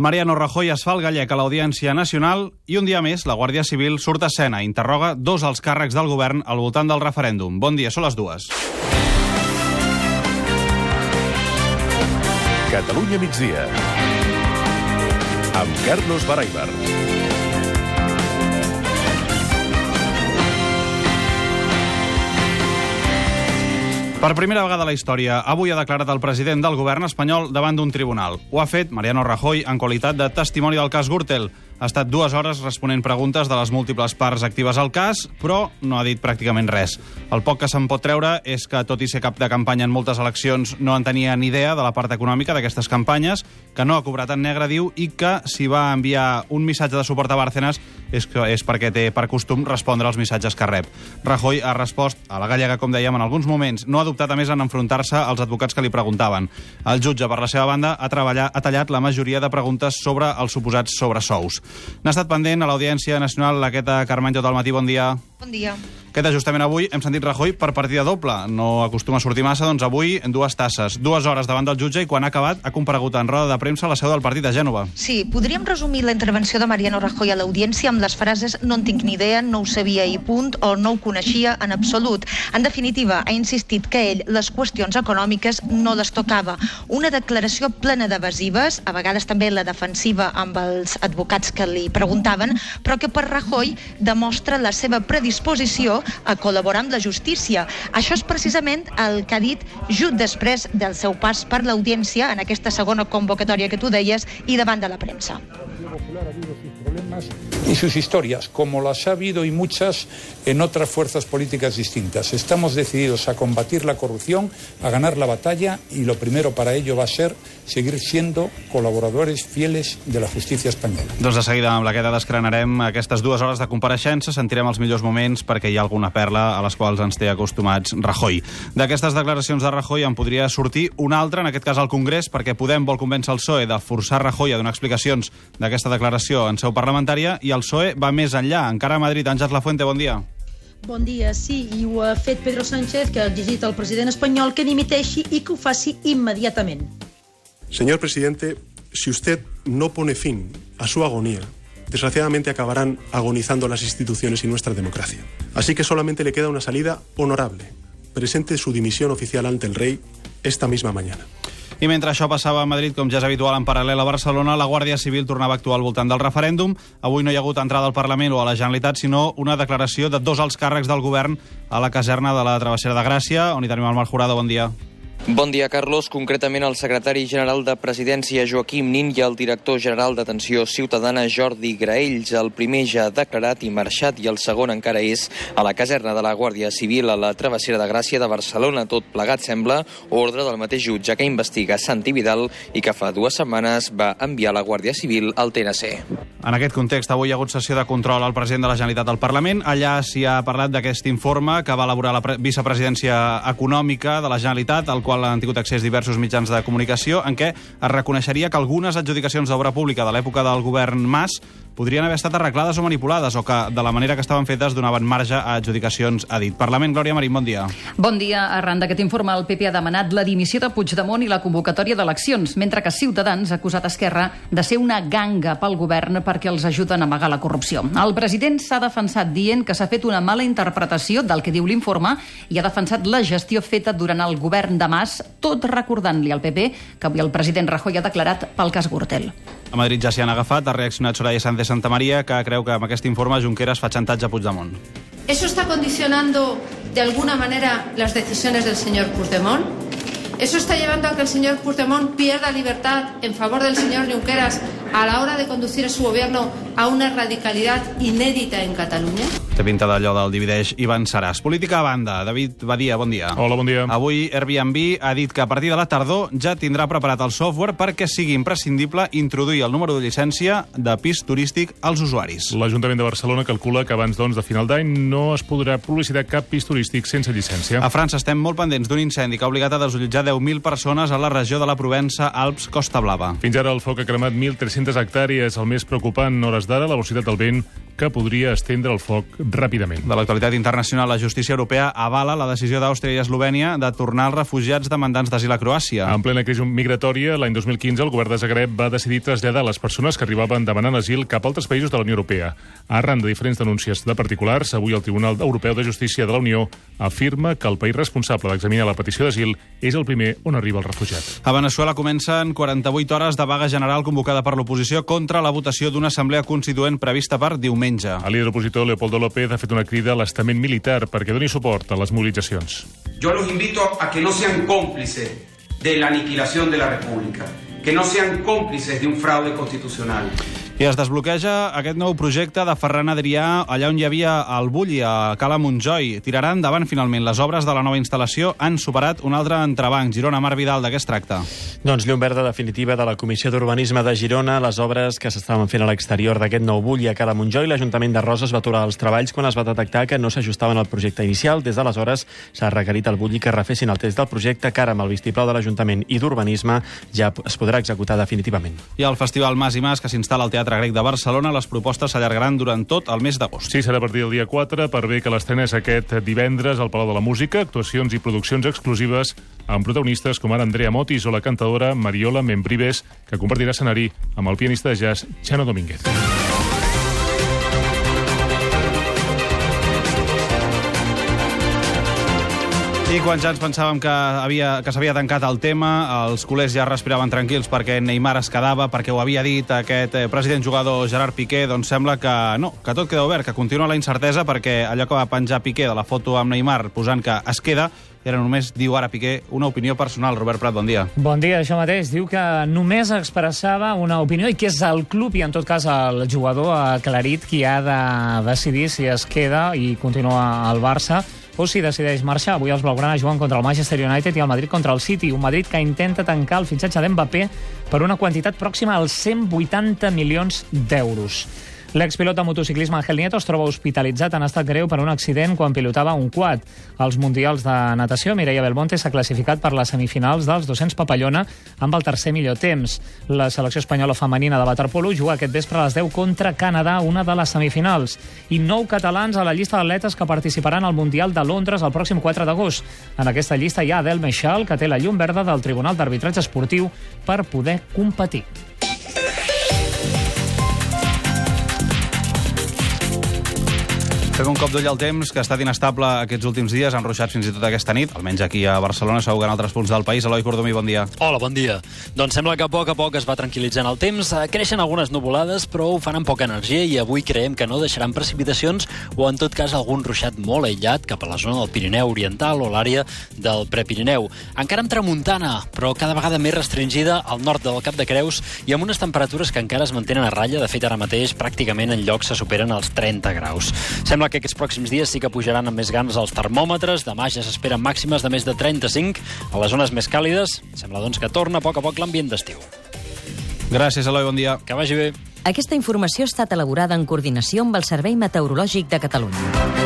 Mariano Rajoy es fa el gallec a l'Audiència Nacional i un dia més la Guàrdia Civil surt a escena i interroga dos als càrrecs del govern al voltant del referèndum. Bon dia, són les dues. Catalunya migdia. Amb Carlos Baraibar. Per primera vegada a la història, avui ha declarat el president del govern espanyol davant d'un tribunal. Ho ha fet Mariano Rajoy en qualitat de testimoni del cas Gürtel. Ha estat dues hores responent preguntes de les múltiples parts actives al cas, però no ha dit pràcticament res. El poc que se'n pot treure és que, tot i ser cap de campanya en moltes eleccions, no en tenia ni idea de la part econòmica d'aquestes campanyes, que no ha cobrat en negre, diu, i que si va enviar un missatge de suport a Bárcenas és, que, és perquè té per costum respondre als missatges que rep. Rajoy ha respost a la gallega, com dèiem, en alguns moments. No ha dubtat, a més, en enfrontar-se als advocats que li preguntaven. El jutge, per la seva banda, ha, treballat, ha tallat la majoria de preguntes sobre els suposats sobresous. N'ha estat pendent a l'Audiència Nacional l'Aqueta Carmenjo del matí. Bon dia. Bon dia. Aquest justament avui hem sentit Rajoy per partida doble. No acostuma a sortir massa, doncs avui en dues tasses. Dues hores davant del jutge i quan ha acabat ha comparegut en roda de premsa a la seu del partit de Gènova. Sí, podríem resumir la intervenció de Mariano Rajoy a l'audiència amb les frases no en tinc ni idea, no ho sabia i punt, o no ho coneixia en absolut. En definitiva, ha insistit que ell les qüestions econòmiques no les tocava. Una declaració plena d'evasives, a vegades també la defensiva amb els advocats que li preguntaven, però que per Rajoy demostra la seva predisposició a col·laborar amb la justícia. Això és precisament el que ha dit just després del seu pas per l'audiència en aquesta segona convocatòria que tu deies i davant de la premsa. Y sus historias, como las ha habido y muchas en otras fuerzas políticas distintas. Estamos decididos a combatir la corrupción, a ganar la batalla y lo primero para ello va a ser seguir siendo colaboradores fieles de la justícia espanyola. Doncs de seguida amb la queda desgranarem aquestes dues hores de compareixença, sentirem els millors moments perquè hi ha alguna perla a les quals ens té acostumats Rajoy. D'aquestes declaracions de Rajoy en podria sortir una altra, en aquest cas al Congrés, perquè Podem vol convèncer el PSOE de forçar Rajoy a donar explicacions d'aquesta declaració en seu parlamentària i el PSOE va més enllà. Encara a Madrid, Àngels Lafuente, bon dia. Bon dia, sí, i ho ha fet Pedro Sánchez, que ha exigit al president espanyol que dimiteixi i que ho faci immediatament. Señor presidente, si usted no pone fin a su agonía, desgraciadamente acabarán agonizando las instituciones y nuestra democracia. Así que solamente le queda una salida honorable. Presente su dimisión oficial ante el rey esta misma mañana. I mentre això passava a Madrid, com ja és habitual en paral·lel a Barcelona, la Guàrdia Civil tornava a actuar al voltant del referèndum. Avui no hi ha hagut entrada al Parlament o a la Generalitat, sinó una declaració de dos alts càrrecs del govern a la caserna de la Travessera de Gràcia, on hi tenim el Marc Jurado. Bon dia. Bon dia, Carlos. Concretament, el secretari general de Presidència, Joaquim Nin, i el director general d'Atenció Ciutadana, Jordi Graells. El primer ja ha declarat i marxat, i el segon encara és a la caserna de la Guàrdia Civil a la Travessera de Gràcia de Barcelona. Tot plegat sembla ordre del mateix jutge que investiga Santi Vidal i que fa dues setmanes va enviar la Guàrdia Civil al TNC. En aquest context, avui hi ha hagut sessió de control al president de la Generalitat al Parlament. Allà s'hi ha parlat d'aquest informe que va elaborar la vicepresidència econòmica de la Generalitat, al qual han tingut accés diversos mitjans de comunicació, en què es reconeixeria que algunes adjudicacions d'obra pública de l'època del govern Mas podrien haver estat arreglades o manipulades o que, de la manera que estaven fetes, donaven marge a adjudicacions a dit. Parlament, Glòria Marín, bon dia. Bon dia. Arran d'aquest informe, el PP ha demanat la dimissió de Puigdemont i la convocatòria d'eleccions, mentre que Ciutadans ha acusat Esquerra de ser una ganga pel govern perquè els ajuden a amagar la corrupció. El president s'ha defensat dient que s'ha fet una mala interpretació del que diu l'informe i ha defensat la gestió feta durant el govern de Mas, tot recordant-li al PP que avui el president Rajoy ha declarat pel cas Gürtel. A Madrid ja s'hi han agafat, ha reaccionat Soraya Sánchez Santa Maria, que creu que amb aquest informe Junqueras fa xantatge a Puigdemont. ¿Eso está condicionando de alguna manera las decisiones del señor Puigdemont? ¿Eso está llevando a que el señor Puigdemont pierda libertad en favor del señor Junqueras a la hora de conducir su gobierno a una radicalidad inédita en Catalunya? Té pinta d'allò del divideix i venceràs. Política a banda. David Badia, bon dia. Hola, bon dia. Avui Airbnb ha dit que a partir de la tardor ja tindrà preparat el software perquè sigui imprescindible introduir el número de llicència de pis turístic als usuaris. L'Ajuntament de Barcelona calcula que abans doncs, de final d'any no es podrà publicitar cap pis turístic sense llicència. A França estem molt pendents d'un incendi que ha obligat a desallotjar 10.000 persones a la regió de la Provença Alps-Costa Blava. Fins ara el foc ha cremat 1.300 hectàrees. El més preocupant hores d'ara, la velocitat del vent que podria estendre el foc ràpidament. De l'actualitat internacional, la justícia europea avala la decisió d'Àustria i Eslovènia de tornar els refugiats demandants d'asil a Croàcia. En plena crisi migratòria, l'any 2015 el govern de Zagreb va decidir traslladar les persones que arribaven demanant asil cap a altres països de la Unió Europea. Arran de diferents denúncies de particulars, avui el Tribunal Europeu de Justícia de la Unió afirma que el país responsable d'examinar la petició d'asil és el primer on arriba el refugiat. A Venezuela comencen 48 hores de vaga general convocada per l'oposició contra la votació d'una assemblea constituent prevista per diumenge. El líder opositor Leopoldo López ha fet una crida a l'estament militar perquè doni suport a les mobilitzacions. Yo los invito a que no sean cómplices de la aniquilación de la República, que no sean cómplices de un fraude constitucional. I es desbloqueja aquest nou projecte de Ferran Adrià allà on hi havia el Bulli, a Cala Montjoi. Tiraran endavant finalment les obres de la nova instal·lació. Han superat un altre entrebanc. Girona, Mar Vidal, de què es tracta? Doncs llum verda definitiva de la Comissió d'Urbanisme de Girona. Les obres que s'estaven fent a l'exterior d'aquest nou Bulli a Cala Montjoi, l'Ajuntament de Roses va aturar els treballs quan es va detectar que no s'ajustaven al projecte inicial. Des d'aleshores s'ha requerit al Bulli que refessin el test del projecte que ara amb el vistiplau de l'Ajuntament i d'Urbanisme ja es podrà executar definitivament. I al Festival Mas i Mas, que s'instal·la al Teatre Grec de Barcelona, les propostes s'allargaran durant tot el mes d'agost. Sí, serà a partir del dia 4, per bé que l'estrena és aquest divendres al Palau de la Música, actuacions i produccions exclusives amb protagonistes com ara Andrea Motis o la cantadora Mariola Membrives, que compartirà escenari amb el pianista de jazz Chano Domínguez. I quan ja ens pensàvem que havia que s'havia tancat el tema, els culers ja respiraven tranquils perquè Neymar es quedava, perquè ho havia dit aquest eh, president jugador Gerard Piqué, doncs sembla que no, que tot queda obert, que continua la incertesa perquè allò que va penjar Piqué de la foto amb Neymar posant que es queda, era només, diu ara Piqué, una opinió personal. Robert Prat, bon dia. Bon dia, això mateix. Diu que només expressava una opinió i que és el club i, en tot cas, el jugador aclarit qui ha de decidir si es queda i continua al Barça o si decideix marxar. Avui els blaugrana juguen contra el Manchester United i el Madrid contra el City. Un Madrid que intenta tancar el fitxatge d'Mbappé per una quantitat pròxima als 180 milions d'euros. L'expilot de motociclisme Ángel Nieto es troba hospitalitzat en estat greu per un accident quan pilotava un quad. Als Mundials de Natació, Mireia Belmonte s'ha classificat per les semifinals dels 200 papallona amb el tercer millor temps. La selecció espanyola femenina de waterpolo juga aquest vespre a les 10 contra Canadà, una de les semifinals. I nou catalans a la llista d'atletes que participaran al Mundial de Londres el pròxim 4 d'agost. En aquesta llista hi ha Adel Meixal, que té la llum verda del Tribunal d'Arbitratge Esportiu per poder competir. Fem un cop d'ull al temps, que ha estat inestable aquests últims dies, han ruixat fins i tot aquesta nit, almenys aquí a Barcelona, segur que en altres punts del país. Eloi Cordomí, bon dia. Hola, bon dia. Doncs sembla que a poc a poc es va tranquil·litzant el temps. Eh, Creixen algunes nuvolades, però ho fan amb poca energia i avui creiem que no deixaran precipitacions o, en tot cas, algun ruixat molt aïllat cap a la zona del Pirineu Oriental o l'àrea del Prepirineu. Encara amb tramuntana, però cada vegada més restringida al nord del Cap de Creus i amb unes temperatures que encara es mantenen a ratlla. De fet, ara mateix, pràcticament en llocs se superen els 30 graus. Sembla que aquests pròxims dies sí que pujaran amb més ganes els termòmetres. Demà ja s'esperen màximes de més de 35 a les zones més càlides. Sembla, doncs, que torna a poc a poc l'ambient d'estiu. Gràcies, Eloi, bon dia. Que vagi bé. Aquesta informació ha estat elaborada en coordinació amb el Servei Meteorològic de Catalunya.